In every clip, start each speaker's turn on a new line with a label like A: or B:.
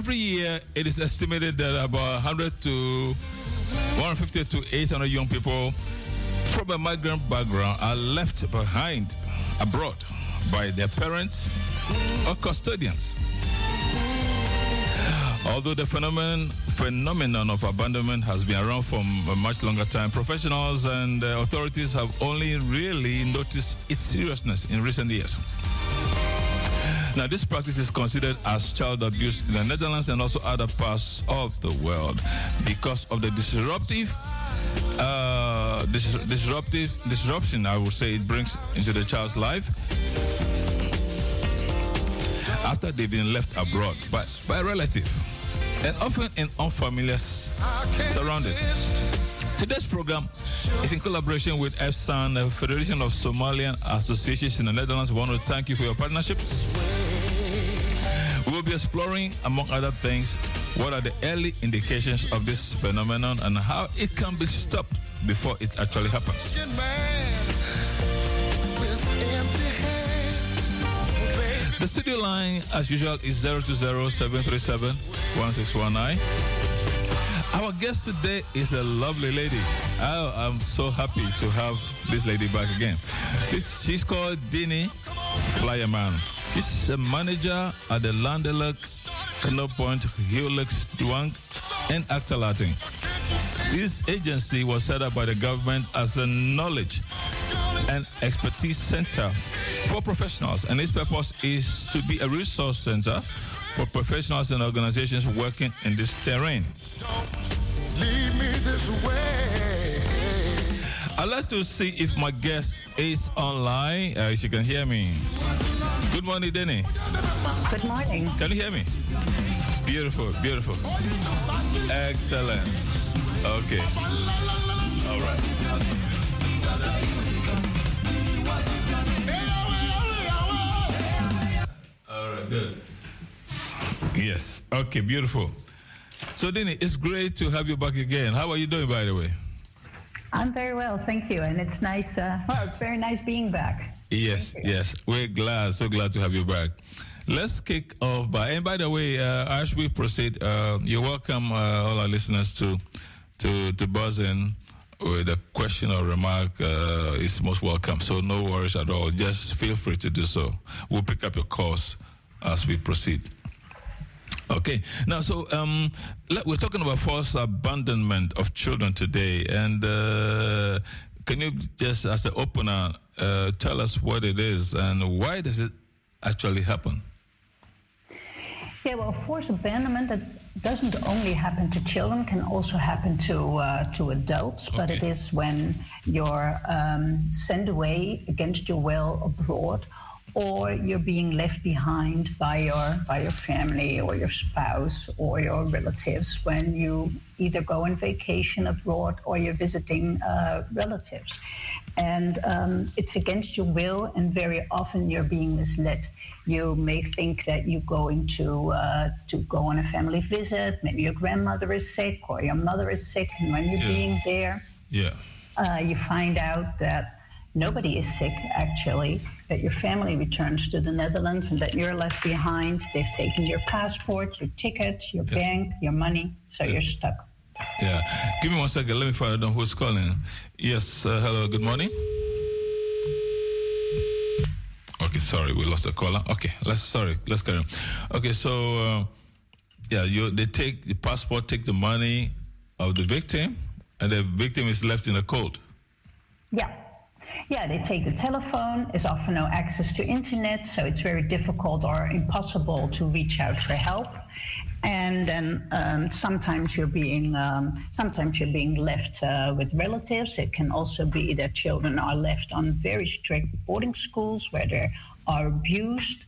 A: Every year it is estimated that about 100 to 150 to 800 young people from a migrant background are left behind abroad by their parents or custodians. Although the phenomenon, phenomenon of abandonment has been around for a much longer time, professionals and uh, authorities have only really noticed its seriousness in recent years. Now, this practice is considered as child abuse in the Netherlands and also other parts of the world because of the disruptive, uh, dis- disruptive disruption. I would say it brings into the child's life after they've been left abroad by, by a relative and often in unfamiliar surroundings. Today's program is in collaboration with FSAN, the Federation of Somalian Associations in the Netherlands. We want to thank you for your partnership. Will be exploring, among other things, what are the early indications of this phenomenon and how it can be stopped before it actually happens. The studio line, as usual, is 020-737-1619. Our guest today is a lovely lady. Oh, I'm so happy to have this lady back again. She's called Dini Flyerman. She's a manager at the Landeluk, Knopoint, Helix, Dwang, and Actalating. This agency was set up by the government as a knowledge and expertise center for professionals, and its purpose is to be a resource center for professionals and organizations working in this terrain. I'd like to see if my guest is online. Uh, you can hear me. Good morning, Denny.
B: Good morning.
A: Can you hear me? Beautiful, beautiful. Excellent. Okay. All right. All right, good. Yes. Okay, beautiful. So, Denny, it's great to have you back again. How are you doing, by the way?
B: I'm very well, thank you. And it's nice, uh, well, it's very nice being back.
A: Yes, yes. We're glad, so glad to have you back. Let's kick off by, and by the way, uh, as we proceed, uh, you're welcome, uh, all our listeners, to to to buzz in with a question or remark. Uh, is most welcome. So no worries at all. Just feel free to do so. We'll pick up your calls as we proceed. Okay, now so um, we're talking about forced abandonment of children today, and uh, can you just, as an opener, uh, tell us what it is and why does it actually happen?
B: Yeah, well, forced abandonment that doesn't only happen to children, can also happen to uh, to adults. But it is when you're um, sent away against your will abroad, or you're being left behind by your by your family or your spouse or your relatives when you either go on vacation abroad or you're visiting uh, relatives. And um, it's against your will, and very often you're being misled. You may think that you're going to uh, to go on a family visit. Maybe your grandmother is sick or your mother is sick, and when you're
A: Yeah.
B: being there,
A: Yeah.
B: uh, you find out that nobody is sick actually, that your family returns to the Netherlands and that you're left behind. They've taken your passport, your ticket, your bank, your money, so you're stuck.
A: Yeah. Give me one second. Let me find out who's calling. Yes. Uh, hello. Good morning. Okay. Sorry, we lost a caller. Okay. Let's. Sorry. Let's carry on. Okay. So, uh, yeah, you they take the passport, take the money of the victim, and the victim is left in the cold.
B: Yeah. Yeah, they take the telephone. There's often no access to internet, so it's very difficult or impossible to reach out for help. And then um, sometimes you're being um, sometimes you're being left uh, with relatives. It can also be that children are left on very strict boarding schools where they are abused,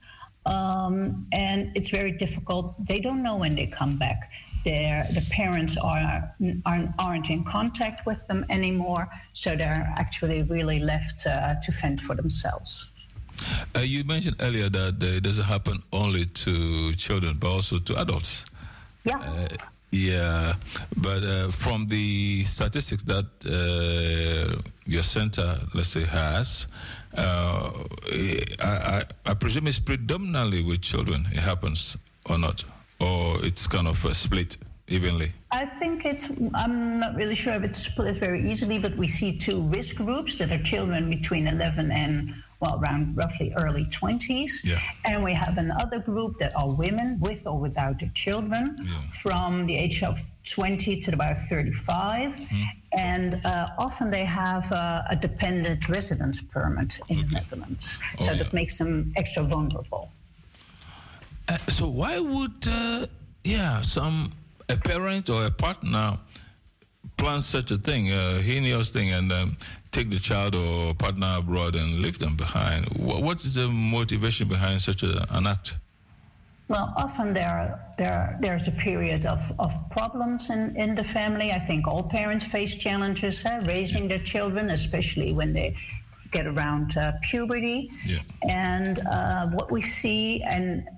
B: um, and it's very difficult. They don't know when they come back. Their the parents are, aren't, aren't in contact with them anymore, so they're actually really left uh, to fend for themselves.
A: Uh, you mentioned earlier that uh, it doesn't happen only to children, but also to adults.
B: Yeah.
A: Uh, yeah, but uh, from the statistics that uh, your center, let's say, has, uh, I, I, I presume it's predominantly with children. It happens or not, or it's kind of uh, split evenly?
B: I think it's, I'm not really sure if it's split very easily, but we see two risk groups that are children between 11 and, well, around roughly early 20s.
A: Yeah.
B: And we have another group that are women with or without their children
A: Yeah.
B: from the age of 20 to about 35.
A: Mm-hmm.
B: And uh, often they have uh, a dependent residence permit in the Netherlands.
A: Oh,
B: so
A: yeah.
B: that makes them extra vulnerable.
A: Uh, so why would uh, yeah some a parent or a partner plan such a thing, a heinous thing, and um, take the child or partner abroad and leave them behind? Wha what is the motivation behind such a, an act?
B: Well, often there, there, there's a period of, of problems in, in the family. I think all parents face challenges uh, raising their children, especially when they get around uh, puberty.
A: Yeah.
B: And uh, what we see, and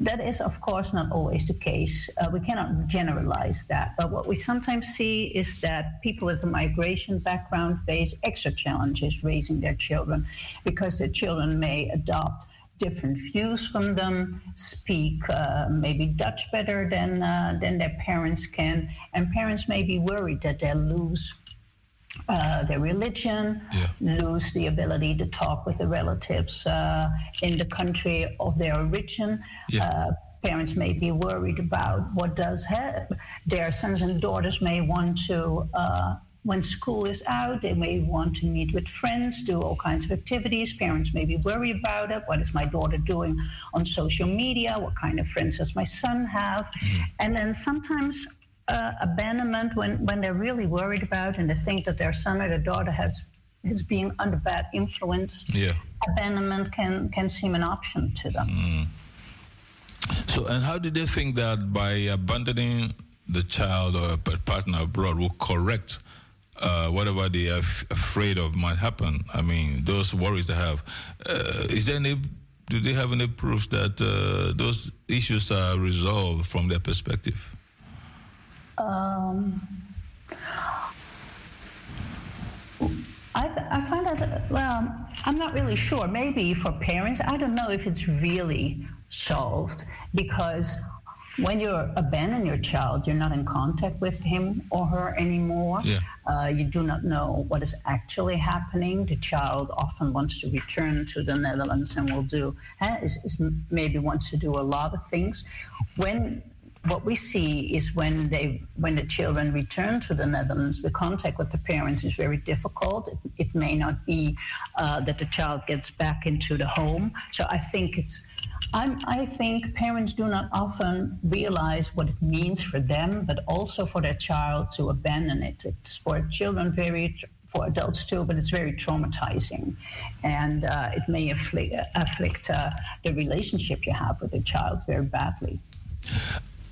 B: that is, of course, not always the case. Uh, we cannot generalize that. But what we sometimes see is that people with a migration background face extra challenges raising their children because their children may adopt different views from them, speak uh, maybe Dutch better than, uh, than their parents can, and parents may be worried that they'll lose uh, their religion,
A: Yeah.
B: lose the ability to talk with the relatives uh, in the country of their origin.
A: Yeah.
B: Uh, parents may be worried about what does their sons and daughters may want to. Uh, when school is out, they may want to meet with friends, do all kinds of activities. Parents may be worried about it. What is my daughter doing on social media? What kind of friends does my son have?
A: Mm-hmm.
B: And then sometimes uh, abandonment when, when they're really worried about and they think that their son or their daughter has is being under bad influence.
A: Yeah.
B: Abandonment can can seem an option to them.
A: So, and how do they think that by abandoning the child or a partner abroad will correct uh, whatever they are f- afraid of might happen? I mean, those worries they have. Uh, is there any? Do they have any proof that uh, those issues are resolved from their perspective?
B: Um, I, th- I find that, well, I'm not really sure. Maybe for parents, I don't know if it's really solved because when you abandon your child, you're not in contact with him or her anymore.
A: Yeah.
B: Uh, you do not know what is actually happening. The child often wants to return to the Netherlands and will do, eh, is, is maybe wants to do a lot of things. When what we see is when they when the children return to the Netherlands, the contact with the parents is very difficult. It, it may not be uh, that the child gets back into the home. So I think it's. I'm, I think parents do not often realize what it means for them, but also for their child to abandon it. It's for children very for adults too, but it's very traumatizing, and uh, it may afflict, afflict uh, the relationship you have with the child very badly.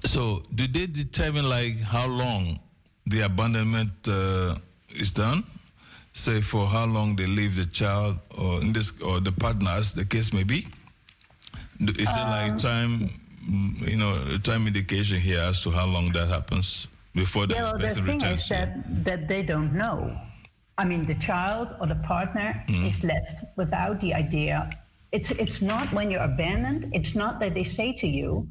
A: So, do they determine like how long the abandonment uh, is done? Say for how long they leave the child, or in this, or the partner, as the case may be. Is there like time, mm, you know, time indication here as to how long that happens before the
B: Yeah, well, the thing
A: returns?
B: is that, that they don't know. I mean, the child or the partner is left without the idea. It's, it's not when you're abandoned, it's not that they say to you,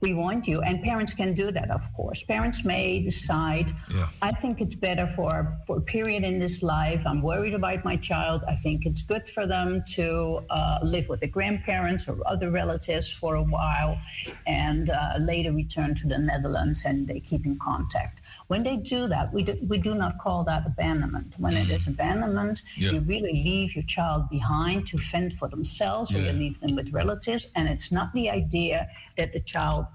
B: we want you. And parents can do that, of course. Parents may decide,
A: Yeah.
B: I think it's better for, for a period in this life. I'm worried about my child. I think it's good for them to uh, live with the grandparents or other relatives for a while and uh, later return to the Netherlands and they keep in contact. When they do that, we do, we do not call that abandonment. When it is mm-hmm. abandonment,
A: Yeah.
B: you really leave your child behind to fend for themselves or you leave them with relatives. And it's not the idea that the child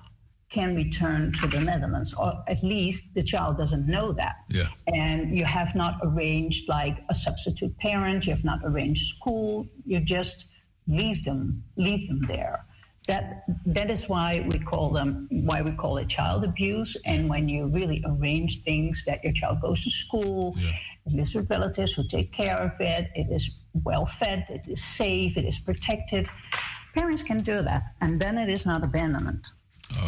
B: can return to the Netherlands, or at least the child doesn't know that.
A: Yeah.
B: And you have not arranged like a substitute parent, you have not arranged school, you just leave them, leave them there. That that is why we call them why we call it child abuse. And when you really arrange things that your child goes to school,
A: Yeah.
B: lives with relatives who take care of it, it is well fed, it is safe, it is protected. Parents can do that, and then it is not abandonment.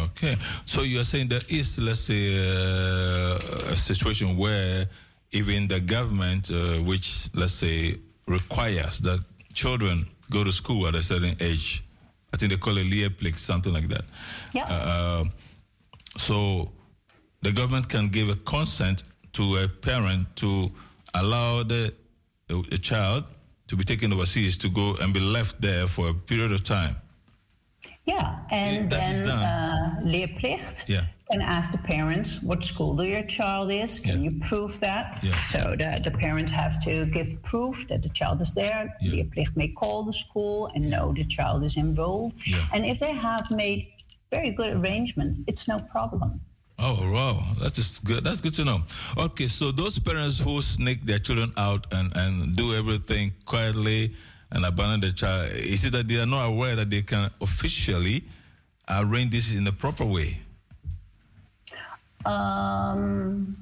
A: Okay, so you're saying there is, let's say, uh, a situation where even the government, uh, which let's say requires that children go to school at a certain age, I think they call it leerplicht, something like that.
B: Yeah.
A: Uh, So the government can give a consent to a parent to allow the a, a child to be taken overseas to go and be left there for a period of time.
B: Yeah, and
A: That is
B: then
A: done.
B: uh, leerplicht
A: Yeah.
B: Can ask the parents what school your child is. Can
A: Yeah.
B: you prove that?
A: Yeah.
B: So the, the parents have to give proof that the child is there.
A: Yeah.
B: Leerplicht may call the school and know the child is enrolled.
A: Yeah.
B: And if they have made very good arrangement, it's no problem.
A: Oh wow, that is good. That's good to know. Okay, so those parents who sneak their children out and, and do everything quietly and abandon the child, is it that they are not aware that they can officially arrange this in the proper way?
B: Um,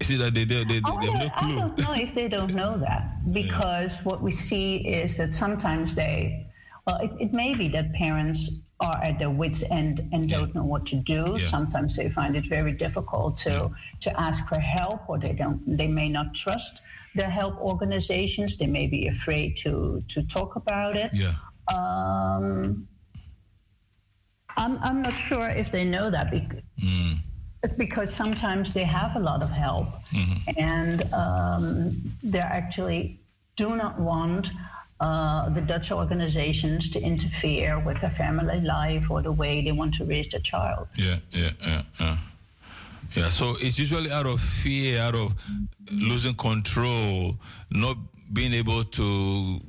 A: Is it that they, they, they, they,
B: Oh, I
A: have no
B: don't- I don't know if they don't know that because what we see is that sometimes they, well, it, it may be that parents are at their wits' end and
A: Yeah.
B: don't know what to do.
A: Yeah.
B: Sometimes they find it very difficult to to ask for help, or they don't, they may not trust their help organizations. They may be afraid to to talk about it.
A: Yeah.
B: Um, I'm, I'm not sure if they know that. Bec- It's because sometimes they have a lot of help and um, they actually do not want uh, the Dutch organizations to interfere with their family life or the way they want to raise their child.
A: Yeah, yeah, yeah, yeah. Yeah, so it's usually out of fear, out of losing control, not being able to,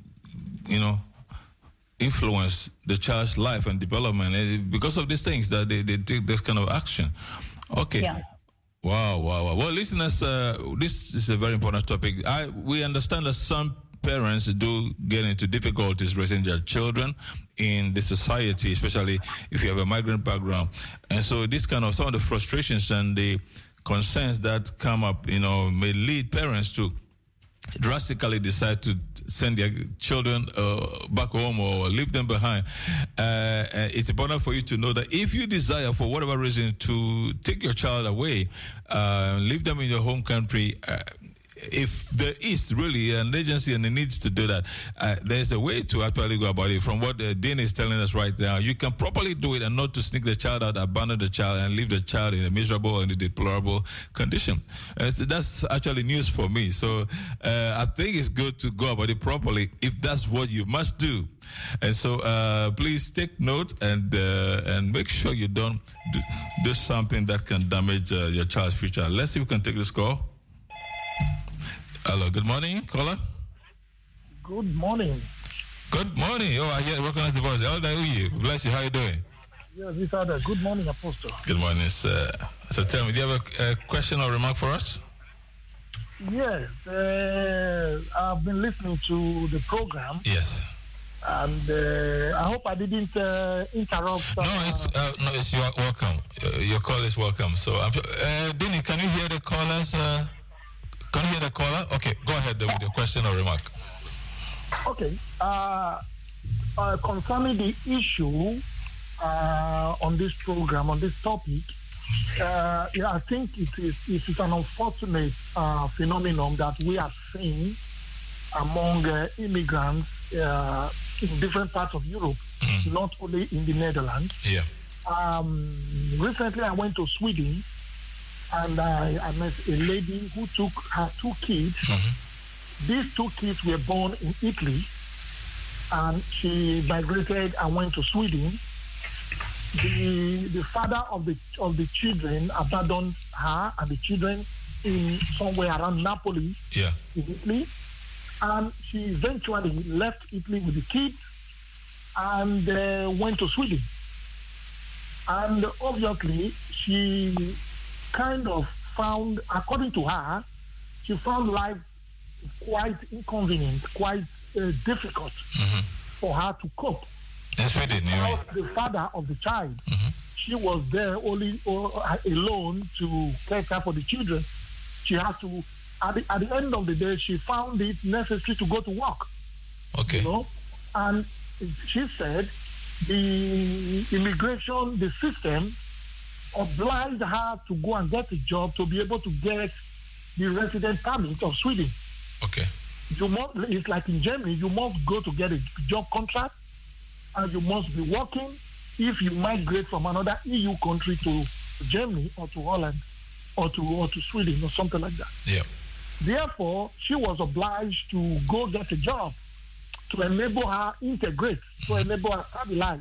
A: you know, influence the child's life and development. eh, Because of these things that they, they take this kind of action. Okay.
B: Yeah.
A: Wow, wow, wow. Well, listeners, uh, this is a very important topic. I, we understand that some parents do get into difficulties raising their children in the society, especially if you have a migrant background. And so, this kind of some of the frustrations and the concerns that come up, you know, may lead parents to drastically decide to send their children uh, back home or leave them behind, uh, uh, it's important for you to know that if you desire, for whatever reason, to take your child away, uh, leave them in your home country. If there is really an agency and the need to do that, uh, there's a way to actually go about it. From what uh, Dean is telling us right now, you can properly do it and not to sneak the child out, abandon the child, and leave the child in a miserable and a deplorable condition. Uh, so that's actually news for me. So uh, I think it's good to go about it properly if that's what you must do. And so uh, please take note and uh, and make sure you don't do, do something that can damage your child's future. Let's see if we can take this call. Hello, good morning, caller.
C: Good morning.
A: Good morning. Oh, I hear, recognize the voice. Elder you. Bless you. How you doing?
C: Yes, this other. Good morning, Apostle.
A: Good morning, sir. So tell me, do you have a, a question or remark for us?
C: Yes, uh, I've been listening to the program,
A: Yes.
C: and uh, I hope I didn't uh, interrupt.
A: No, it's uh, no, it's your welcome. Uh, your call is welcome. So, I'm, uh, Dini, can you hear the callers? Can you hear the caller? Okay, go ahead with your question or remark.
C: Okay. Uh, uh, concerning the issue uh, on this program, on this topic, uh, yeah, I think it is, it is an unfortunate uh, phenomenon that we are seeing among uh, immigrants uh, in different parts of Europe, not only in the Netherlands.
A: Yeah.
C: Um, recently, I went to Sweden and I, I met a lady who took her two kids. These two kids were born in Italy and she migrated and went to Sweden. The, the father of the of the children abandoned her and the children in somewhere around Napoli
A: Yeah.
C: in Italy. And she eventually left Italy with the kids and uh, went to Sweden. And obviously, she kind of found, according to her, she found life quite inconvenient, quite uh, difficult for her to cope.
A: Sweden, you mean?
C: Without the father of the child, she was there only uh, alone to care for the children. She had to, at the, at the end of the day, she found it necessary to go to work
A: Okay.
C: you know. And she said the immigration, the system obliged her to go and get a job to be able to get the resident permit of Sweden.
A: Okay.
C: You must, it's like in Germany, you must go to get a job contract and you must be working if you migrate from another EU country to Germany or to Holland or to or to Sweden or something like that.
A: Yeah.
C: Therefore, she was obliged to go get a job to enable her integrate, to mm-hmm. enable her stabilize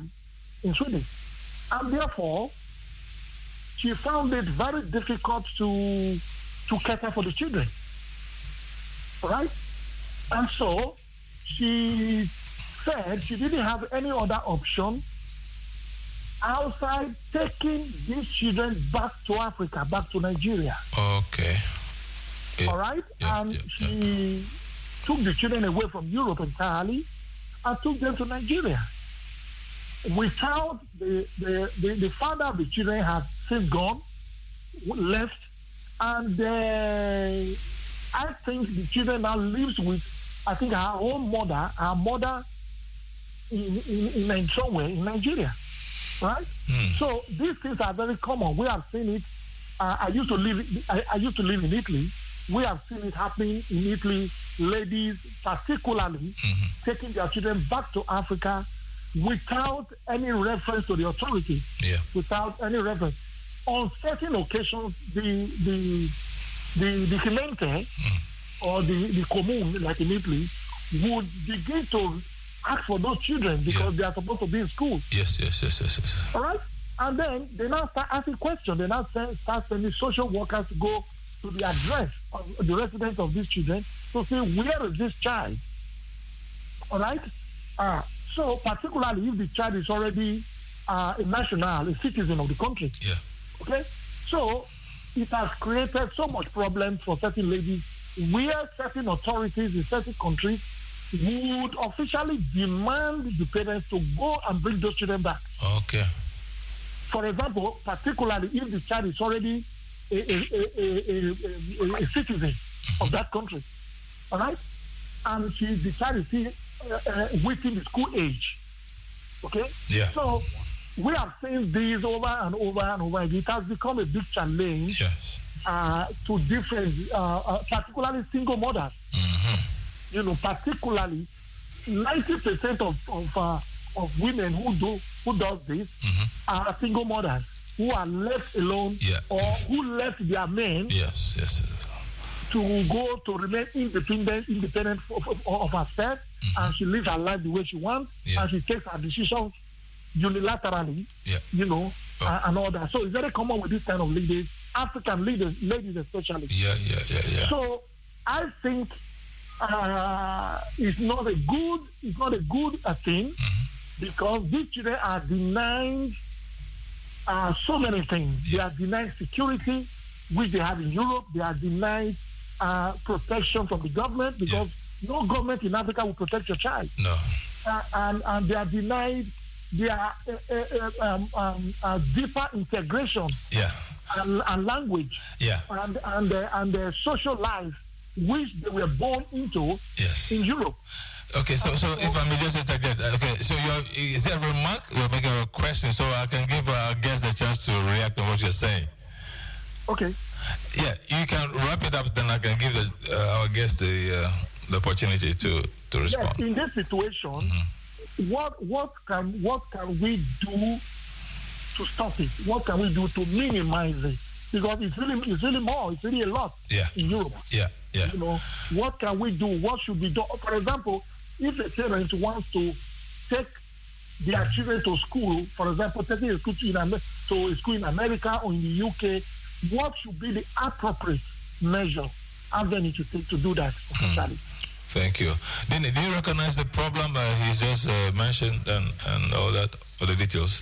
C: in Sweden. And therefore, she found it very difficult to to cater for the children. Right? And so she said she didn't have any other option outside taking these children back to Africa, back to Nigeria.
A: Okay.
C: Yeah. All right? Yeah, and yeah, she took the children away from Europe entirely and took them to Nigeria. Without the, the, the, the father of the children had since gone, left, and uh, I think the children now lives with, I think, her own mother, her mother in, in, in somewhere in Nigeria right? Mm. So these things are very common. We have seen it. Uh, I used to live. I, I, used to live in Italy. We have seen it happening in Italy. Ladies, particularly, mm-hmm. taking their children back to Africa without any reference to the authority.
A: Yeah.
C: Without any reference. On certain occasions, the the the the Gemeente or the the commune, like in Italy, would begin to ask for those children because yeah. they are supposed to be in school.
A: Yes, yes, yes, yes, yes.
C: All right? And then they now start asking questions. They now start sending social workers to go to the address of the residence of these children to see where is this child. All right? Uh, so, particularly if the child is already uh, a national, a citizen of the country.
A: Yeah.
C: Okay? So, it has created so much problem for certain ladies where certain authorities in certain countries would officially demand the parents to go and bring those children back.
A: Okay.
C: For example, particularly if the child is already a, a, a, a citizen of that country, all right, and she the child is still uh, uh, within the school age. Okay.
A: Yeah.
C: So we have seen this over and over and over again. It has become a big challenge.
A: Yes.
C: Uh, to different, uh, uh, particularly single mothers.
A: Mm-hmm
C: you know, particularly 90% of, of, uh, of women who do who does this
A: mm-hmm.
C: are single mothers who are left alone
A: yeah.
C: or who left their men
A: yes, yes, yes.
C: to go to remain independent, independent of, of, of herself, mm-hmm. and she lives her life the way she wants, yeah. and she takes her decisions unilaterally,
A: yeah.
C: you know, oh. and, and all that. So it's very common with this kind of leaders, African leaders ladies, especially.
A: Yeah, yeah, yeah, yeah.
C: So I think uh, is not a good it's not a good uh, thing
A: mm-hmm.
C: because these children are denied uh, so many things. They are denied security, which they have in Europe. They are denied uh, protection from the government because yeah. no government in Africa will protect your child.
A: No.
C: Uh, and, and they are denied their uh, um, um, deeper integration
A: yeah.
C: and, and language
A: yeah.
C: and, and, and their social life which they were born into
A: yes.
C: in Europe.
A: Okay, so so if I may just interject, uh, okay, so you're, is there a remark? You're making a question, so I can give our guests a chance to react on what you're saying.
C: Okay.
A: Yeah, you can wrap it up, then I can give the, uh, our guests the uh, the opportunity to to respond.
C: Yes, in this situation, mm-hmm. What what can what can we do to stop it? What can we do to minimize it? Because it's really it's really more, it's really a lot
A: yeah.
C: in Europe.
A: Yeah. Yeah.
C: You know, what can we do? What should be done? For example, if a parent wants to take their children to school, for example, taking a school to, in, to a school in America or in the UK, what should be the appropriate measure avenue to take to do that officially?
A: Mm. Thank you. Dini, do you recognize the problem uh, he just uh, mentioned and, and all that, all the details?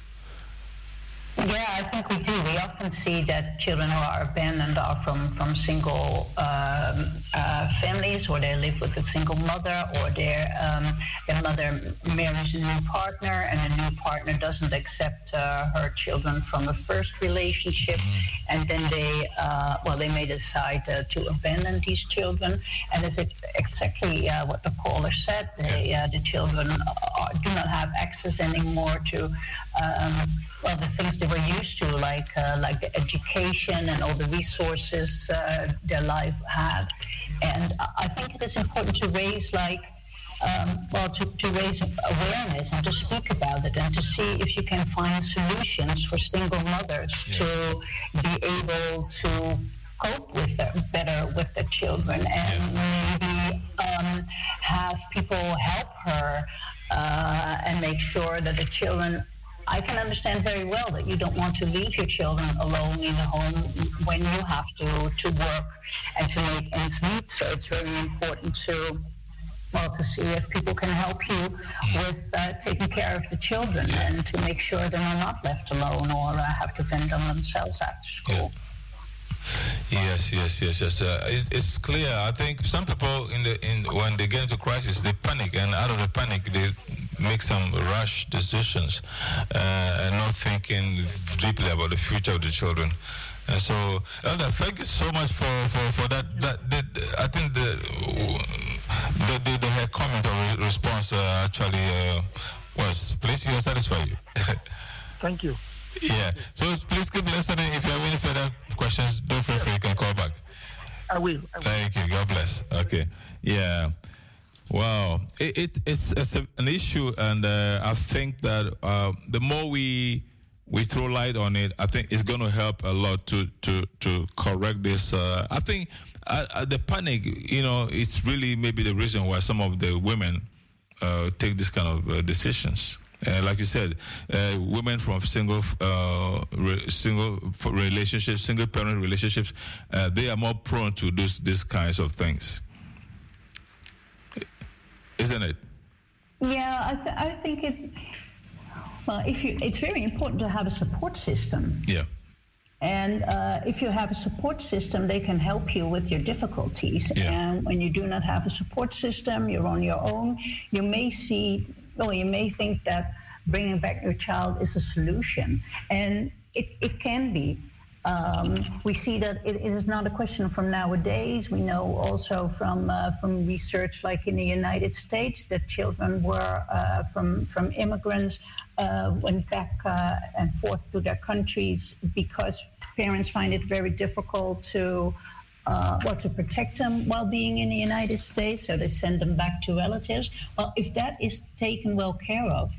B: Yeah, I think we do. We often see that children who are abandoned are from, from single um, uh, families, or they live with a single mother, or their um, their mother marries a new partner, and a new partner doesn't accept uh, her children from a first relationship, mm-hmm. and then they uh, well they may decide uh, to abandon these children, and it's exactly uh, what the caller said. They, uh, the children are, do not have access anymore to. Um, well, the things they were used to, like uh, like the education and all the resources uh, their life had. And I think it is important to raise like um, well, to, to raise awareness and to speak about it and to see if you can find solutions for single mothers yeah. to be able to cope with the, better with the children and maybe um, have people help her uh, and make sure that the children I can understand very well that you don't want to leave your children alone in the home when you have to, to work and to make ends meet. So it's very important to well to see if people can help you with uh, taking care of the children and to make sure they're not left alone or uh, have to fend on themselves after school.
A: Yeah. Yes, yes, yes, yes. Uh, it, it's clear. I think some people in the in when they get into crisis, they panic, and out of the panic, they make some rash decisions uh, and not thinking deeply about the future of the children. And so, Elder, thank you so much for, for, for that. That, I think the the, the, the comment or response uh, actually uh, was pleasing and satisfied you.
C: thank you.
A: Yeah. So please keep listening. If you have any further questions, don't feel free. You can call back.
C: I will. I will.
A: Thank you. God bless. Okay. Yeah. Wow, it, it it's, it's an issue, and uh, I think that uh, the more we we throw light on it, I think it's going to help a lot to to to correct this. Uh, I think uh, the panic, you know, it's really maybe the reason why some of the women uh, take this kind of uh, decisions. Uh, like you said, uh, women from single uh, re- single relationships, single parent relationships, they are more prone to this these kinds of things isn't it?
B: Yeah, I, th- I think it. Well, if you, it's very important to have a support system.
A: Yeah.
B: And uh, if you have a support system, they can help you with your difficulties.
A: Yeah.
B: And when you do not have a support system, you're on your own. You may see, well, you may think that bringing back your child is a solution, and it, it can be. Um, we see that it, it is not a question from nowadays. We know also from uh, from research, like in the United States, that children were uh, from from immigrants uh, went back uh, and forth to their countries because parents find it very difficult to. Uh, well, to protect them while being in the United States, so they send them back to relatives. Well, if that is taken well care of,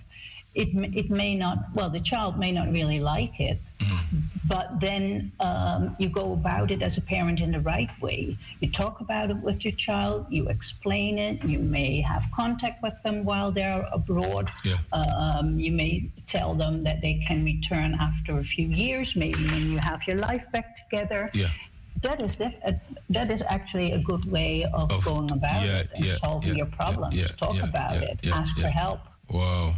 B: it it may not. Well, the child may not really like it, mm-hmm. but then um, you go about it as a parent in the right way. You talk about it with your child. You explain it. You may have contact with them while they're abroad.
A: Yeah.
B: Um, you may tell them that they can return after a few years, maybe when you have your life back together.
A: Yeah
B: that is def- uh, that is actually a good way of, of going about
A: yeah,
B: it and
A: yeah,
B: solving
A: yeah,
B: your problems. Talk about it. Ask for help.
A: Wow.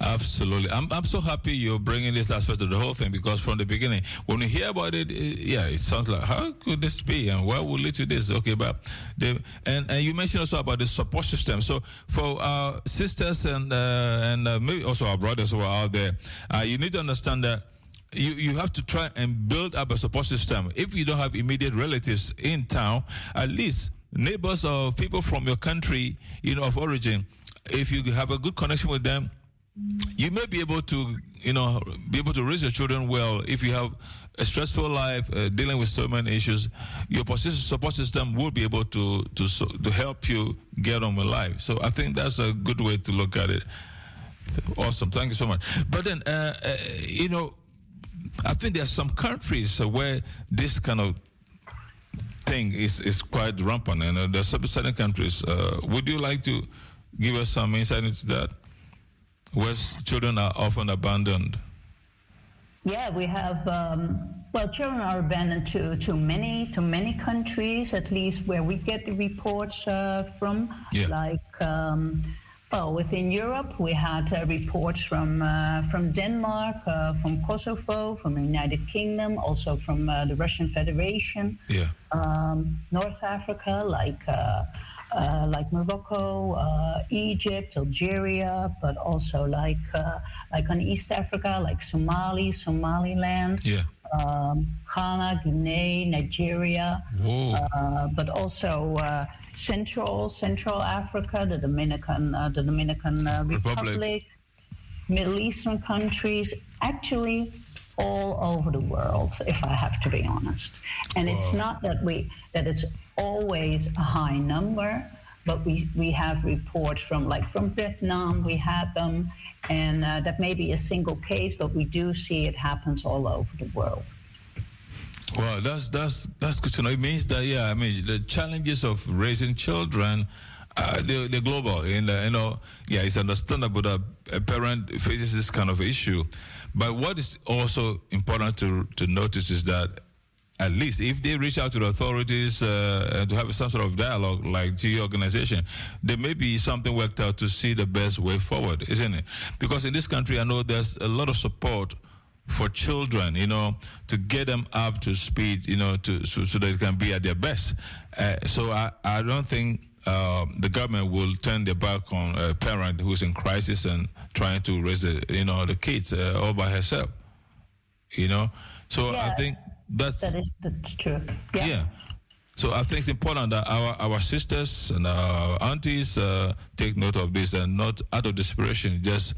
A: Absolutely. I'm, I'm so happy you're bringing this aspect of the whole thing because from the beginning, when we hear about it, it yeah, it sounds like, how could this be? And why will lead to this? Okay, but the, and, and you mentioned also about the support system. So for our sisters and, uh, and uh, maybe also our brothers who are out there, uh, you need to understand that you, you have to try and build up a support system. If you don't have immediate relatives in town, at least neighbors or people from your country, you know, of origin, if you have a good connection with them, you may be able to, you know, be able to raise your children well if you have a stressful life, uh, dealing with so many issues. Your support system will be able to to to help you get on with life. So I think that's a good way to look at it. Awesome, thank you so much. But then, uh, uh, you know, I think there are some countries where this kind of thing is is quite rampant, and uh, there's certain countries. Uh, would you like to give us some insight into that? where children are often abandoned?
B: Yeah, we have. Um, well, children are abandoned to, to many to many countries, at least where we get the reports uh, from.
A: Yeah.
B: Like, um, well, within Europe, we had uh, reports from uh, from Denmark, uh, from Kosovo, from the United Kingdom, also from uh, the Russian Federation.
A: Yeah.
B: Um, North Africa, like uh, uh, like Morocco, uh, Egypt, Algeria, but also like uh, like on East Africa, like Somali, Somaliland,
A: yeah.
B: Um, Ghana, Guinea, Nigeria, uh, but also uh, Central Central Africa, the Dominican uh, the Dominican Republic, Republic, Middle Eastern countries, actually all over the world, if I have to be honest. And it's not that we that it's always a high number, but we, we have reports from like from Vietnam, we had them, and uh, that may be a single case, but we do see it happens all over the world.
A: Well, that's that's that's good to know. It means that yeah, I mean the challenges of raising children. Uh, they're, they're global, and uh, you know, yeah, it's understandable that a parent faces this kind of issue. But what is also important to to notice is that at least if they reach out to the authorities uh, to have some sort of dialogue, like to your organization, there may be something worked out to see the best way forward, isn't it? Because in this country, I know there's a lot of support for children, you know, to get them up to speed, you know, to so, so they can be at their best. Uh, so I, I don't think uh, the government will turn their back on a parent who's in crisis and trying to raise the, you know, the kids uh, all by herself. You know, so
B: Yeah.
A: I think that's
B: That is that's true. Yeah.
A: yeah. So I think it's important that our, our sisters and our aunties uh, take note of this and not out of desperation just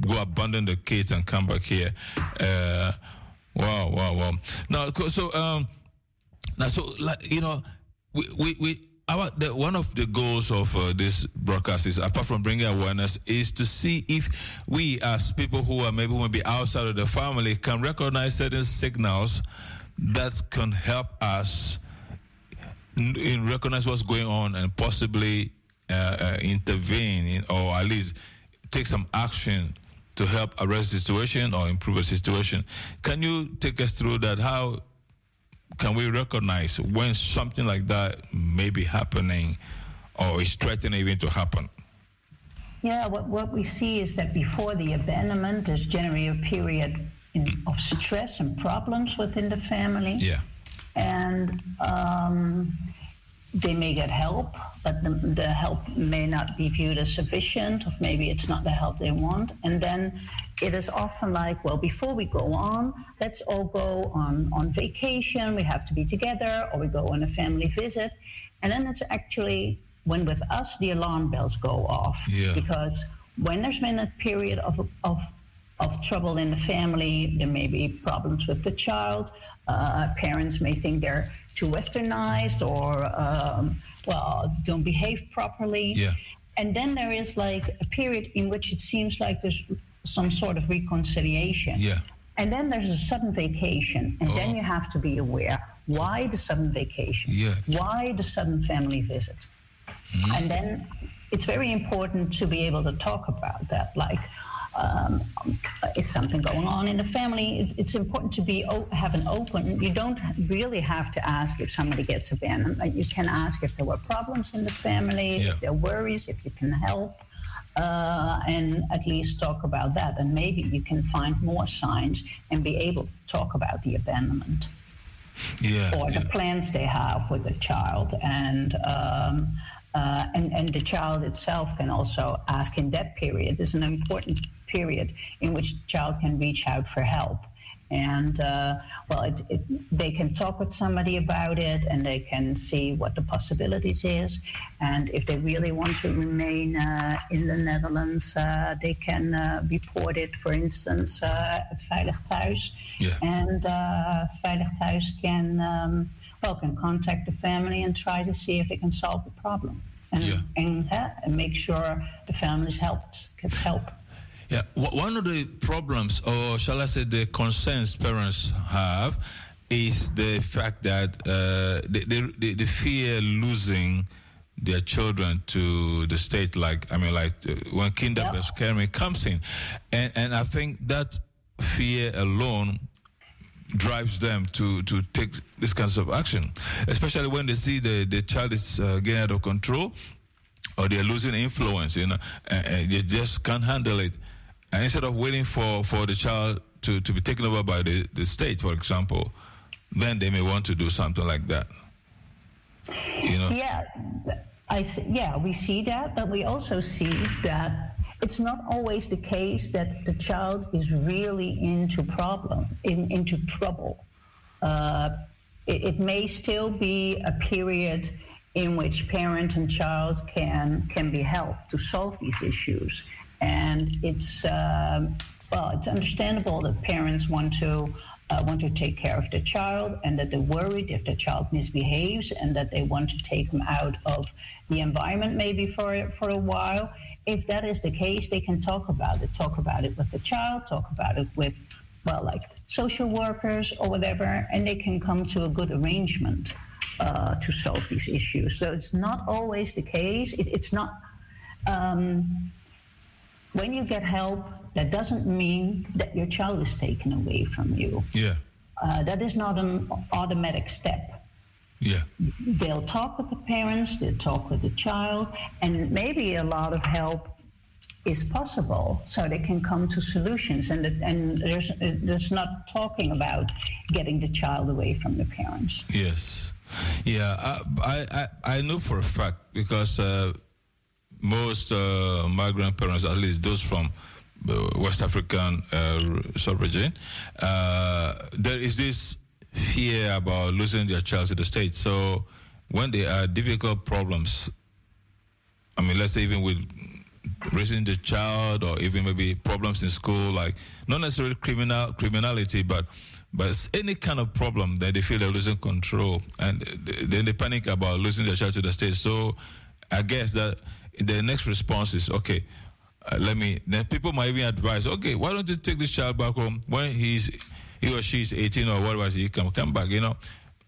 A: go abandon the kids and come back here. Uh, wow, wow, wow. Now, so um, now, so like you know, we we, we our the, one of the goals of uh, this broadcast is apart from bringing awareness is to see if we as people who are maybe maybe outside of the family can recognize certain signals that can help us n- in recognize what's going on and possibly uh, uh, intervene in, or at least take some action to help arrest the situation or improve the situation. Can you take us through that? How can we recognize when something like that may be happening or is threatening even to happen?
B: Yeah, what, what we see is that before the abandonment, there's generally a period in, of stress and problems within the family.
A: Yeah.
B: And um, they may get help, but the, the help may not be viewed as sufficient, or maybe it's not the help they want. And then it is often like, well, before we go on, let's all go on, on vacation, we have to be together, or we go on a family visit. And then it's actually when with us the alarm bells go off.
A: Yeah.
B: Because when there's been a period of, of of trouble in the family. There may be problems with the child. Uh, parents may think they're too westernized or, um, well, don't behave properly.
A: Yeah.
B: And then there is like a period in which it seems like there's some sort of reconciliation.
A: Yeah.
B: And then there's a sudden vacation. And
A: Oh.
B: then you have to be aware why the sudden vacation?
A: Yeah.
B: Why the sudden family visit? And then it's very important to be able to talk about that. Like, um, is something going on in the family? It, it's important to be have an open. You don't really have to ask if somebody gets abandoned. You can ask if there were problems in the family,
A: Yeah.
B: if there are worries, if you can help, uh, and at least talk about that. And maybe you can find more signs and be able to talk about the abandonment
A: Yeah.
B: or
A: yeah.
B: the plans they have with the child and um, uh, and and the child itself can also ask in that period is an important period in which the child can reach out for help and uh, well it, it, they can talk with somebody about it and they can see what the possibilities is and if they really want to remain uh, in the Netherlands uh, they can uh, report it for instance uh, at Veilig Thuis
A: Yeah.
B: and uh, Veilig Thuis can, um, well, can contact the family and try to see if they can solve the problem. And,
A: Yeah.
B: and, and make sure the family is helped, gets help.
A: Yeah, one of the problems, or shall I say, the concerns parents have, is the fact that uh, they, they, they, fear losing their children to the state. Like I mean, like uh, when kinderbescherming comes in, and and I think that fear alone drives them to to take this kinds of action, especially when they see the the child is uh, getting out of control or they're losing influence, you know, and, and they just can't handle it. And instead of waiting for, for the child to, to be taken over by the, the state, for example, then they may want to do something like that. You know?
B: Yeah, I s- yeah, we see that, but we also see that it's not always the case that the child is really into problem, in, into trouble. Uh, it, it may still be a period in which parent and child can can be helped to solve these issues, and it's um, well, it's understandable that parents want to uh, want to take care of the child, and that they're worried if the child misbehaves, and that they want to take them out of the environment maybe for for a while. If that is the case, they can talk about it. Talk about it with the child. Talk about it with well, like social workers or whatever, and they can come to a good arrangement uh, to solve these issues. So it's not always the case. It, it's not. Um, when you get help, that doesn't mean that your child is taken away from you.
A: Yeah.
B: Uh, that is not an automatic step.
A: Yeah.
B: They'll talk with the parents, they'll talk with the child, and maybe a lot of help is possible so they can come to solutions and and there's there's not talking about getting the child away from the parents
A: yes yeah i i i know for a fact because uh, most uh, migrant parents at least those from west african uh, sub-region uh, there is this fear about losing their child to the state so when there are difficult problems i mean let's say even with raising the child or even maybe problems in school, like not necessarily criminal criminality, but but any kind of problem that they feel they're losing control and then they panic about losing their child to the state. So I guess that the next response is okay. Uh, let me. Then people might even advise, okay, why don't you take this child back home when he's he or she's 18 or whatever, he can come back, you know.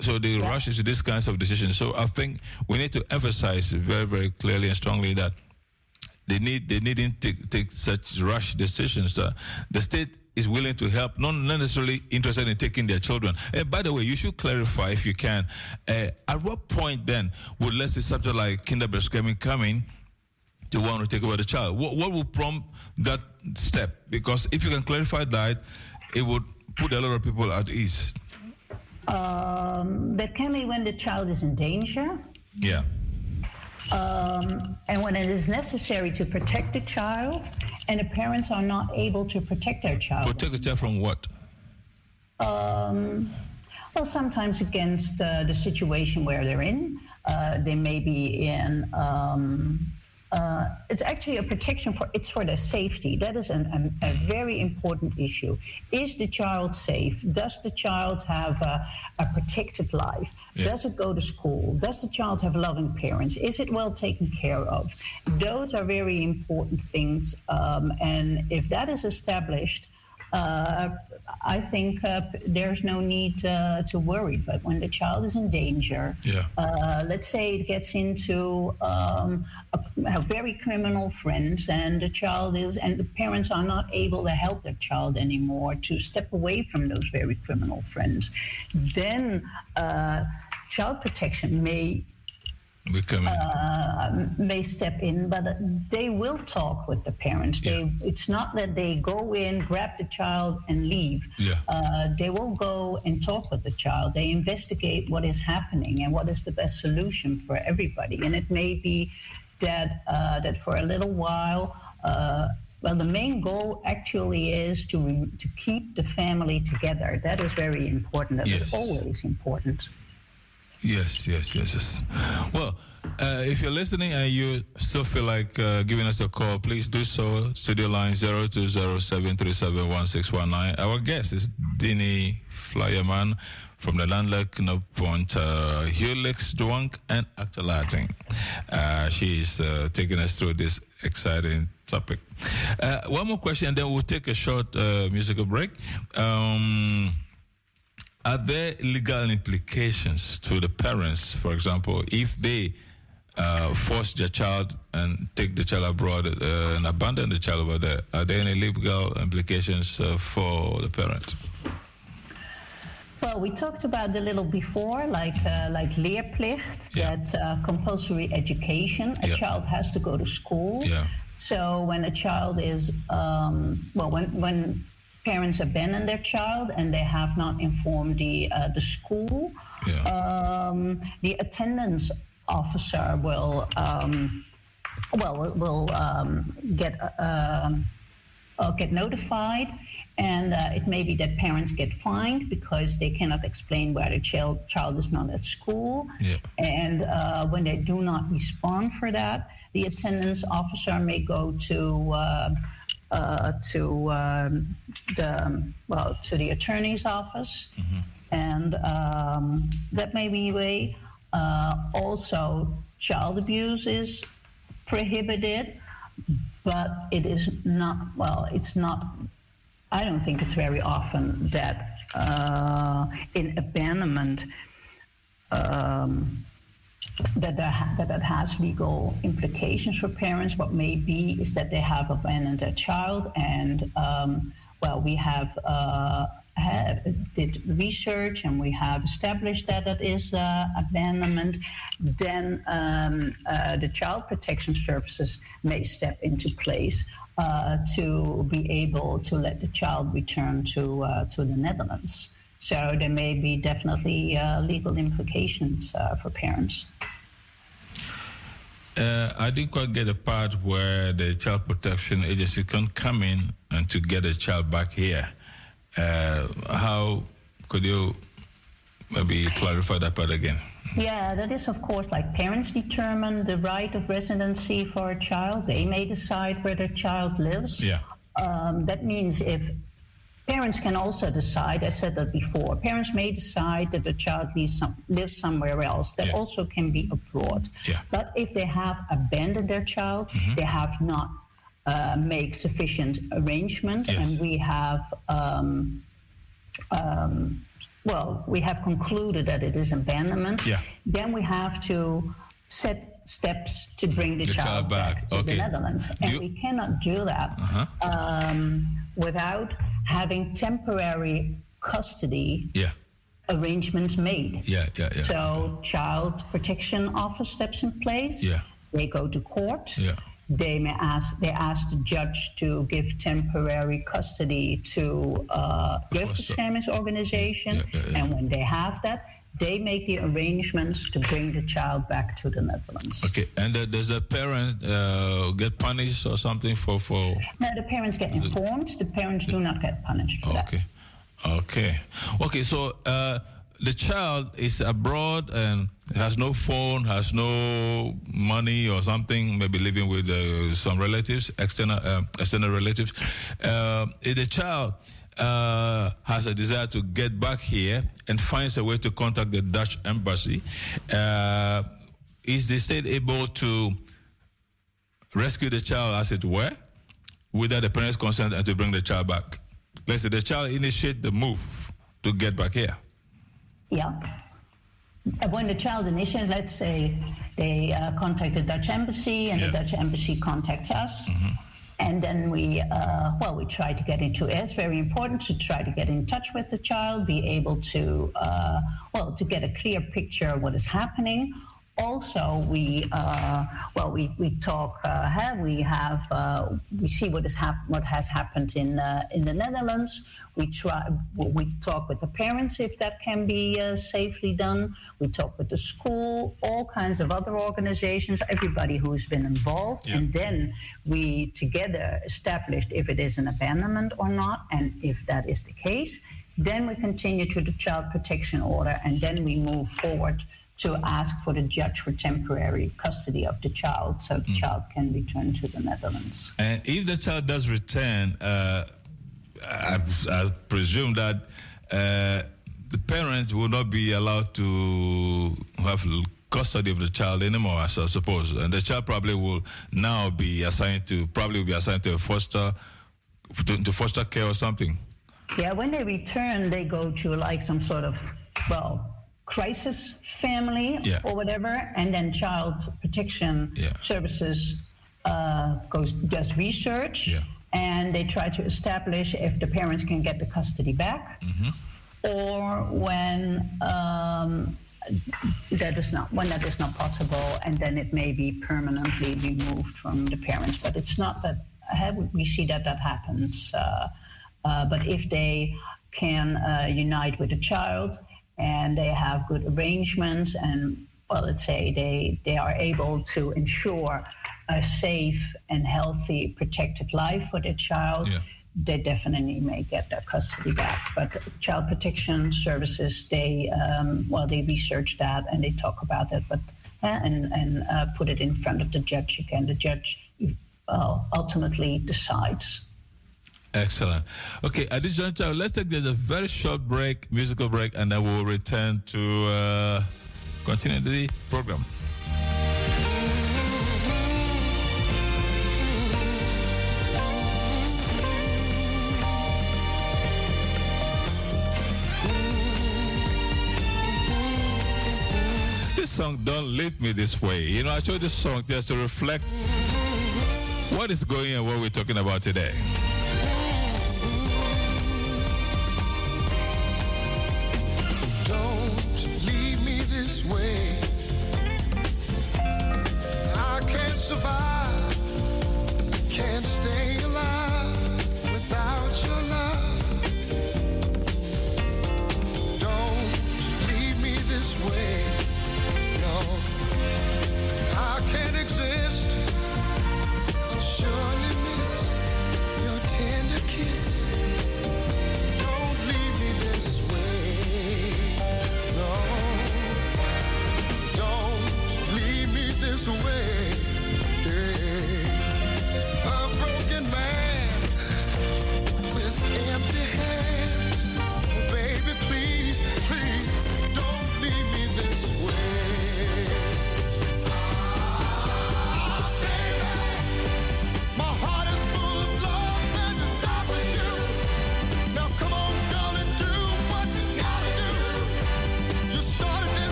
A: So they yeah. rush into these kinds of decisions. So I think we need to emphasize very, very clearly and strongly that they need they needn't take, take such rush decisions. The, the state is willing to help, not necessarily interested in taking their children. Uh, by the way, you should clarify if you can. Uh, at what point then would let's say something like kinderbescherming coming to want to take over the child? What, what would prompt that step? Because if you can clarify that, it would put a lot of people at ease.
B: Um, that can be when the child is in danger.
A: Yeah.
B: Um, and when it is necessary to protect the child, and the parents are not able to protect their child.
A: Protect the child from what?
B: Um, well, sometimes against uh, the situation where they're in. Uh, they may be in um, uh, it's actually a protection for it's for their safety. That is an, a, a, very important issue. Is the child safe? Does the child have a, a protected life? Yeah. Does it go to school? Does the child have loving parents? Is it well taken care of? Those are very important things. Um, and if that is established, uh, I think uh, there's no need uh, to worry. But when the child is in danger,
A: yeah.
B: Uh, let's say it gets into um, a, a, very criminal friends, and the child is, and the parents are not able to help their child anymore to step away from those very criminal friends, then uh, child protection may uh, may step in, but they will talk with the parents. Yeah. They, it's not that they go in, grab the child, and leave.
A: Yeah.
B: Uh, they will go and talk with the child. They investigate what is happening and what is the best solution for everybody. And it may be that uh, that for a little while. Uh, well, the main goal actually is to re- to keep the family together. That is very important. That yes. is always important.
A: Yes, yes, yes, yes. Well, uh, if you're listening and you still feel like uh, giving us a call, please do so. Studio line 0207371619. Our guest is Dini Flyerman from the Landelijk Knooppunt, uh, Huwelijksdwang and Achterlating. Uh, she's uh, taking us through this exciting topic. Uh, one more question, and then we'll take a short uh, musical break. Um, are there legal implications to the parents, for example, if they uh, force their child and take the child abroad uh, and abandon the child over there? Are there any legal implications uh, for the parent?
B: Well, we talked about a little before, like uh, like leerplicht, yeah. that uh, compulsory education. A yeah. child has to go to school.
A: Yeah.
B: So when a child is, um, well, when when parents abandon their child and they have not informed the uh, the school.
A: Yeah.
B: Um, the attendance officer will um, well will um, get uh, uh, get notified. And uh, it may be that parents get fined because they cannot explain why the child, child is not at school.
A: Yeah.
B: And uh, when they do not respond for that, the attendance officer may go to uh, to um, the well to the attorney's office, mm-hmm. and um, that may be a way. Uh, also, child abuse is prohibited, but it is not well. It's not. I don't think it's very often that uh, in abandonment um, that, ha- that that has legal implications for parents. What may be is that they have abandoned their child, and um, well, we have. Uh, have, did research and we have established that it is uh, abandonment, then um, uh, the child protection services may step into place uh, to be able to let the child return to uh, to the Netherlands. So there may be definitely uh, legal implications uh, for parents.
A: Uh, I didn't quite get the part where the child protection agency can come in and to get a child back here. Uh, how could you maybe clarify that part again?
B: Yeah, that is of course like parents determine the right of residency for a child. They may decide where their child lives.
A: Yeah.
B: Um, that means if Parents can also decide, I said that before, parents may decide that the child lives, some, lives somewhere else. That
A: Yeah.
B: also can be abroad.
A: Yeah.
B: But if they have abandoned their child,
A: Mm-hmm.
B: they have not uh, made sufficient arrangement,
A: Yes.
B: and we have, um, um, well, we have concluded that it is abandonment.
A: Yeah.
B: Then we have to set steps to bring the,
A: The
B: child,
A: child back.
B: to
A: Okay.
B: the Netherlands, and
A: You-
B: we cannot do that
A: Uh-huh.
B: um, without having temporary custody
A: Yeah.
B: arrangements made.
A: Yeah. Yeah. Yeah.
B: So, child protection office steps in place.
A: Yeah.
B: They go to court.
A: Yeah.
B: They may ask. They ask the judge to give temporary custody to uh, jeugdbeschermingsorganisation,
A: Yeah, yeah, yeah.
B: and when they have that, they make the arrangements to bring the child back to the Netherlands.
A: Okay. And uh, does the parent uh, get punished or something for for?
B: No, the parents get informed. The parents do not get punished for that.
A: Okay. Okay. Okay. So uh, the child is abroad and has no phone, has no money or something. Maybe living with uh, some relatives, external uh, external relatives. Uh, if the child uh, has a desire to get back here and finds a way to contact the Dutch embassy, uh, is the state able to rescue the child, as it were, without the parents' consent, and to bring the child back? Let's say the child initiate the move to get back here.
B: Yeah. When the child initiates, let's say they uh, contact the Dutch embassy and
A: Yeah.
B: the Dutch embassy contacts us. And then we, uh, well, we try to get into it. It's very important to try to get in touch with the child, be able to, uh, well, to get a clear picture of what is happening. Also, we, uh, well, we, we talk, uh, we have, uh, we see what, is hap- what has happened in, uh, in the Netherlands. We try, we talk with the parents if that can be uh, safely done. We talk with the school, all kinds of other organizations, everybody who has been involved,
A: Yeah.
B: and then we together established if it is an abandonment or not, and if that is the case, then we continue to the child protection order, and then we move forward to ask for the judge for temporary custody of the child, so the child can return to the Netherlands.
A: And if the child does return, uh, I, I presume that uh, the parents will not be allowed to have custody of the child anymore, I suppose. And the child probably will now be assigned to, probably will be assigned to a foster, to, to foster care or something.
B: Yeah, when they return, they go to like some sort of, well, crisis family
A: Yeah.
B: or whatever, and then child protection
A: Yeah.
B: services uh, goes does research,
A: Yeah.
B: And they try to establish if the parents can get the custody back,
A: Mm-hmm.
B: or when um, that is not when that is not possible, and then it may be permanently removed from the parents. But it's not that we see that that happens. Uh, uh, but if they can uh, unite with the child and they have good arrangements and well, let's say they, they are able to ensure a safe and healthy, protected life for their child,
A: Yeah.
B: they definitely may get their custody back. But child protection services, they um, well, they research that and they talk about it, but uh, and and uh, put it in front of the judge again. The judge uh, ultimately decides.
A: Excellent. Okay, at this juncture, let's take there's a very short break, musical break, and then we'll return to uh, continue the program. Song "Don't Leave Me This Way." You know, I chose this song just to reflect what is going on, what we're talking about today.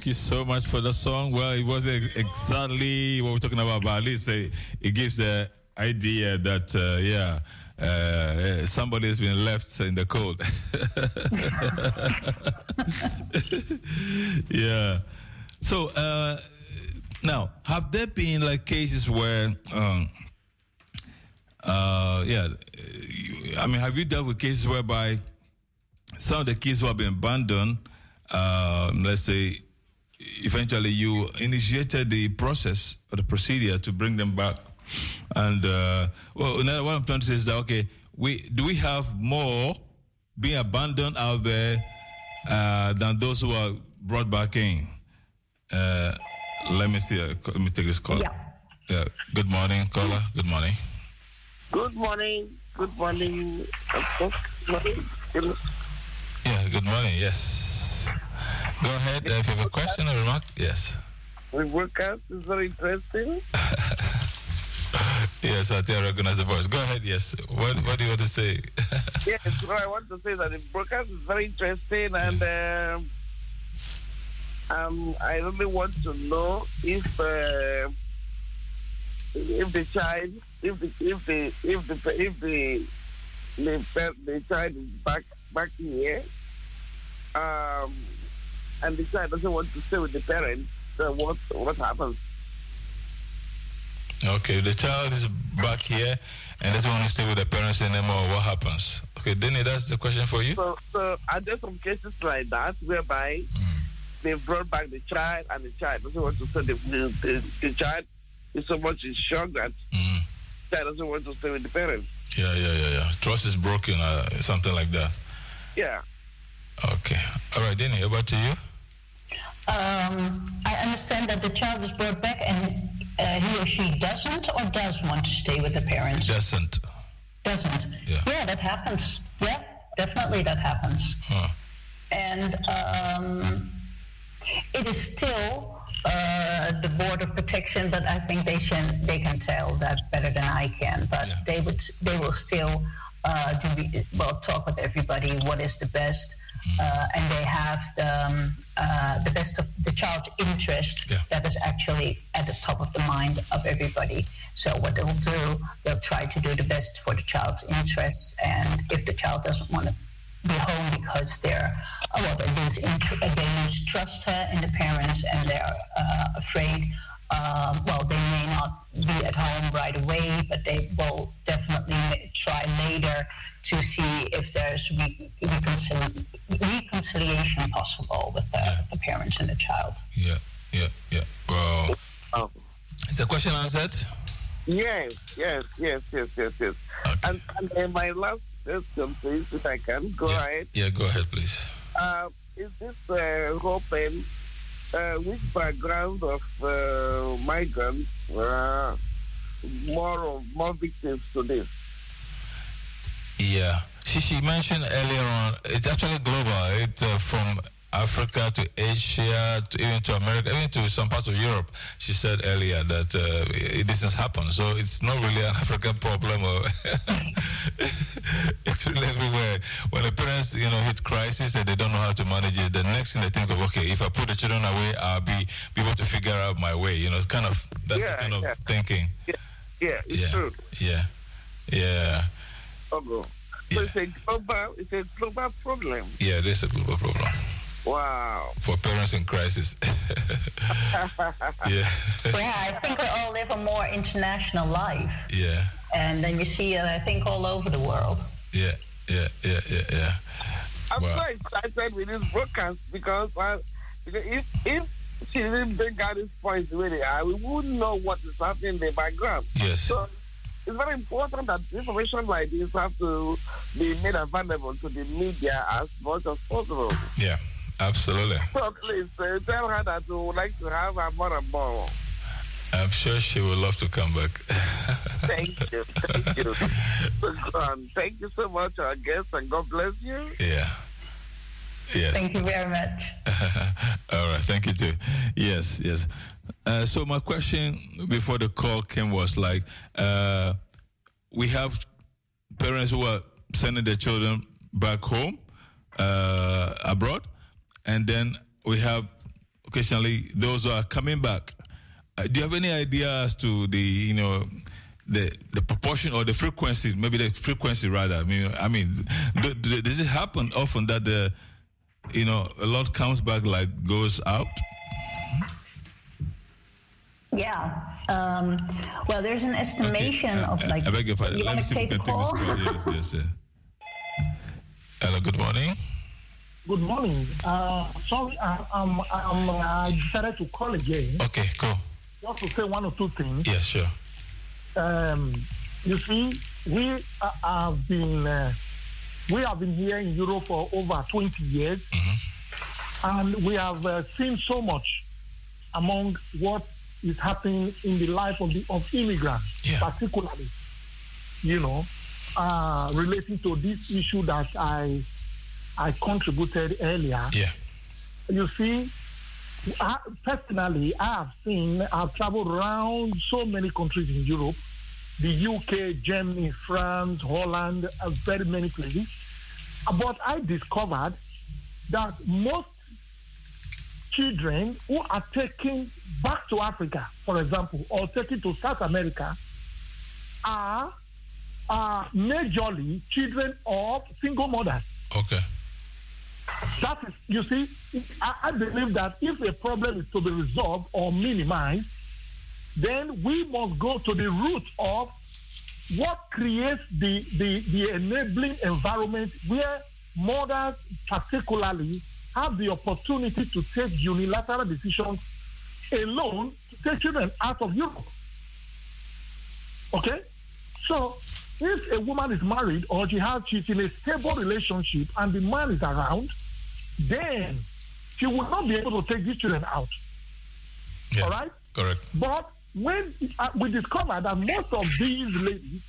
A: Thank you so much for the song. Well, it wasn't exactly what we're talking about, but at least it, gives the idea that, uh, yeah, uh, somebody has been left in the cold. yeah. So, uh, now, have there been like cases where, um, uh, yeah, I mean, have you dealt with cases whereby some of the kids who have been abandoned, um, let's say, eventually you initiated the process or the procedure to bring them back. And uh, well, what I'm trying to say is that okay, we do we have more being abandoned out there uh, than those who are brought back in? Uh, let me see. Uh, let me take this call.
B: Yeah.
A: Yeah. Good morning, caller. Good morning.
D: Good morning. Good morning. Good morning.
A: Yeah. Good morning. Yes. Go ahead. If you have a question or remark, yes.
D: The broadcast is very interesting.
A: yes, I think I recognize the voice. Go ahead. Yes. What What do you want to say?
D: yes, what I want to say that the broadcast is very interesting, and um, um, I really want to know if uh, if the child, if the if the if the if the the, the child is back back here. Um, and the child doesn't want to stay with the parents, so what what happens?
A: Okay, the child is back here and doesn't want to stay with the parents anymore. What happens? Okay, Denny, that's the question for you.
D: So, so are there some cases like that whereby mm. they brought back the child and the child doesn't want to stay? The, the, the, the child is so much in shock that mm. the child doesn't want to stay with the parents.
A: Yeah, yeah, yeah, yeah. Trust is broken, uh, something like that.
D: Yeah.
A: Okay. All right, Denny, over to you
B: um, I understand that the child is brought back and uh, he or she doesn't or does want to stay with the parents.
A: Doesn't.
B: Doesn't.
A: Yeah.
B: Yeah, that happens. Yeah, definitely that happens.
A: Huh.
B: And um, it is still uh, the board of protection, but I think they can they can tell that better than I can. But yeah. they would they will still uh, do well talk with everybody. What is the best? Uh, and they have the, um, uh, the best of the child's interest
A: yeah.
B: that is actually at the top of the mind of everybody. So what they'll do, they'll try to do the best for the child's interests, and if the child doesn't want to be home because they're uh, well, they lose, int- they lose trust in the parents and they're uh, afraid um, well, they may not be at home right away, but they will definitely try later to see if there's re- reconcil- reconciliation possible with the, yeah. the, parents and the child.
A: Yeah, yeah, yeah. Well, um, is the question answered?
D: Yes, yes, yes, yes, yes, yes. Okay. And, and my last question, please, if I can, go
A: yeah.
D: ahead.
A: Yeah, go ahead, please.
D: Uh, is this uh, open? Uh, which background of uh, migrants more more victims to this?
A: Yeah. she, she mentioned earlier on, it's actually global. It's uh, from Africa to Asia to even to America, even to some parts of Europe. She said earlier that uh, this has happened. So it's not really an African problem. Or it's really everywhere. When the parents, you know, hit crisis and they don't know how to manage it, the next thing they think of, okay, if I put the children away, I'll be, be able to figure out my way. You know, kind of that's
D: Yeah,
A: the kind of thinking.
D: Yeah, yeah, it's
A: Yeah,
D: true.
A: yeah, yeah,
D: Ogo. So it's a global, it's a global problem.
A: yeah. This is a global problem
D: Wow.
A: for parents in crisis. yeah,
B: Yeah, I think we all live a more international life.
A: yeah.
B: And then you see it, I think, all over the world.
A: Yeah, yeah, yeah, yeah, yeah.
D: I'm
A: Wow.
D: so excited with this broadcast because, uh, because if if she didn't bring out these points where they are, we wouldn't know what is happening in the background.
A: Yes.
D: So it's very important that information like this have to be made available to the media as much as possible.
A: Yeah, absolutely.
D: So please uh, tell her that we would like to have her more and more.
A: I'm sure she would love to come back.
D: Thank you. Thank you. um, thank you so much, our guest, and God bless you.
A: yeah. Yes.
B: Thank you very much.
A: All right. Thank you too. Yes. Yes. Uh, so my question before the call came was like, uh, we have parents who are sending their children back home, uh, abroad, and then we have occasionally those who are coming back. Uh, do you have any idea as to the you know the the proportion or the frequency, maybe the frequency rather? I mean, I mean, do, do, does it happen often that the you know a lot comes back like goes out?
B: Yeah. Um, well, there's an estimation
A: Okay, uh,
B: of
A: uh,
B: like.
A: I beg your pardon.
B: You
A: Let me see if we can
B: the
A: take this
B: call.
A: Yes, yes, yes. Hello. Good morning.
C: Good morning. Uh, sorry, I, I'm, I'm, I decided to call again
A: Okay. Cool.
C: just to say one or two things.
A: Yes. Sure.
C: Um, you see, we uh, have been uh, we have been here in Europe for over 20 years, and we have uh, seen so much among what is happening in the life of the of immigrants,
A: Yeah.
C: particularly, you know, uh, relating to this issue that I I contributed earlier.
A: Yeah.
C: You see, I, personally, I have seen, I've traveled around so many countries in Europe, the UK, Germany, France, Holland, uh, very many places. But I discovered that most children who are taken back to Africa, for example, or taken to South America, are, are majorly children of single mothers.
A: Okay.
C: That is, you see, I, I believe that if a problem is to be resolved or minimized, then we must go to the root of what creates the, the, the enabling environment where mothers, particularly, have the opportunity to take unilateral decisions alone to take children out of Europe. Okay? So, if a woman is married or she has she's in a stable relationship and the man is around, then she will not be able to take these children out.
A: Yeah.
C: All right?
A: Correct.
C: But when uh, we discover that most of these ladies,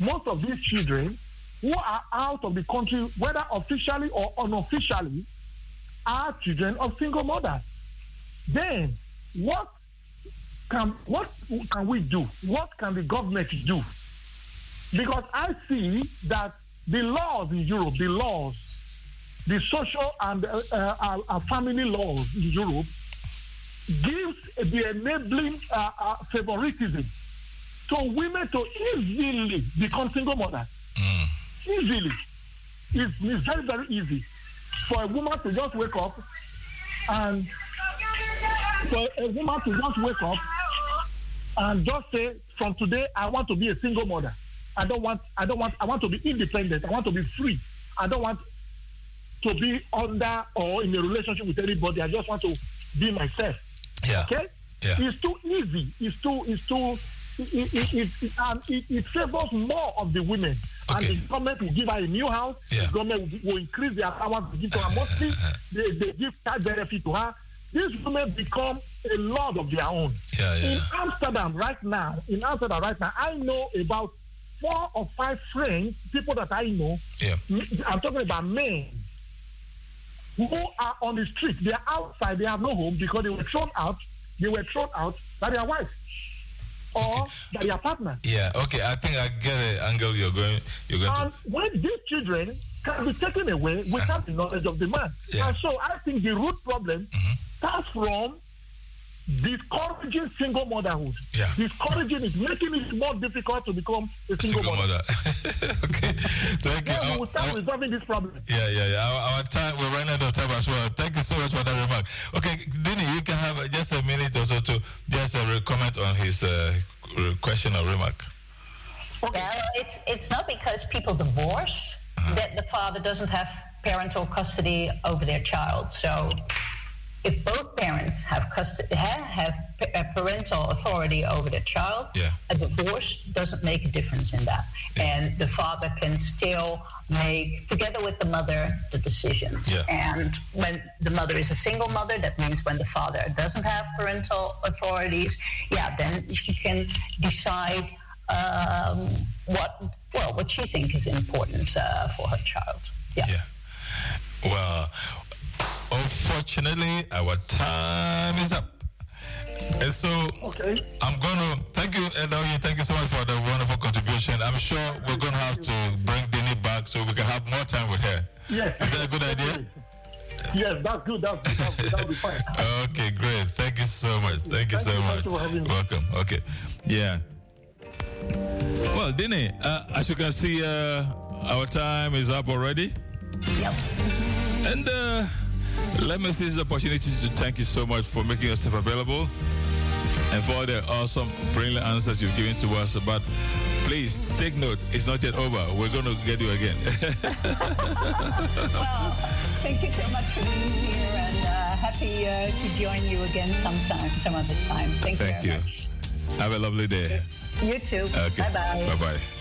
C: most of these children who are out of the country, whether officially or unofficially, are children of single mothers. Then what can what can we do? What can the government do? Because I see that the laws in Europe, the laws, the social and uh, uh, uh, family laws in Europe gives the enabling uh, uh, favoritism to women to easily become single mothers. Easily. It's, it's very, very easy for a woman to just wake up and for a woman to just wake up and just say, from today, I want to be a single mother. I don't want, I don't want, I want to be independent. I want to be free. I don't want to be under or in a relationship with anybody. I just want to be myself.
A: Yeah.
C: Okay?
A: Yeah.
C: It's too easy. It's too, it's too, it, it, it, it, it, um, it, it favors more of the women.
A: Okay.
C: And the government will give her a new house.
A: Yeah.
C: The government will, will increase their power to give to her mostly. they, they give tax benefit to her. These women become a lord of their own.
A: Yeah. Yeah.
C: In Amsterdam right now, in Amsterdam right now, I know about four or five friends, people that I know.
A: Yeah.
C: I'm talking about men who are on the street. They are outside. They have no home because they were thrown out. They were thrown out by their wife or by their partner.
A: Yeah. Okay. I think I get the angle you're going. You're going.
C: And
A: to...
C: when these children can be taken away without uh-huh. the knowledge of the man,
A: Yeah.
C: and so I think the root problem mm-hmm. starts from discouraging single motherhood.
A: Yeah.
C: Discouraging it, making it more difficult to become a single,
A: Single
C: mother.
A: mother. okay. Thank you.
C: Then we
A: Our-
C: will start
A: our-
C: resolving this problem.
A: Yeah, yeah, yeah. Our, our time, we're running out of time as well. Thank you so much for that remark. Okay, Dini, you can have uh, just a minute or so to just uh, comment on his uh, question or remark.
B: Well, it's it's not because people divorce that the father doesn't have parental custody over their child. So, if both parents have custody, have uh, parental authority over their child,
A: Yeah.
B: a divorce doesn't make a difference in that, and the father can still make, together with the mother, the decisions.
A: Yeah.
B: And when the mother is a single mother, that means when the father doesn't have parental authorities, yeah, then she can decide um, what well what she thinks is important uh, for her child. Yeah.
A: Yeah. Well, unfortunately, our time is up. And so
C: Okay.
A: I'm going to thank you, Edoye. Thank you so much for the wonderful contribution. I'm sure we're going to have to bring Dini back so we can have more time with her.
C: Yes.
A: Is that a good idea?
C: Yes, that's good. That's good. That's good. That'll be fine.
A: Okay, great. Thank you so much. Thank you
C: Thank
A: so
C: you,
A: much.
C: you for having me.
A: Welcome. Okay. Yeah. Well, Dini, uh, as you can see, uh, our time is up already.
B: Yep.
A: And uh, let me seize the opportunity to thank you so much for making yourself available and for the awesome, brilliant answers you've given to us. But please take note, it's not yet over. We're going to get you again.
B: Well, thank you so much for being here, and uh, happy uh, to join you again sometime, some other time. Thank,
A: Thank
B: you.
A: you. Have a lovely day.
B: You too.
A: Okay.
B: Bye bye.
A: Bye bye.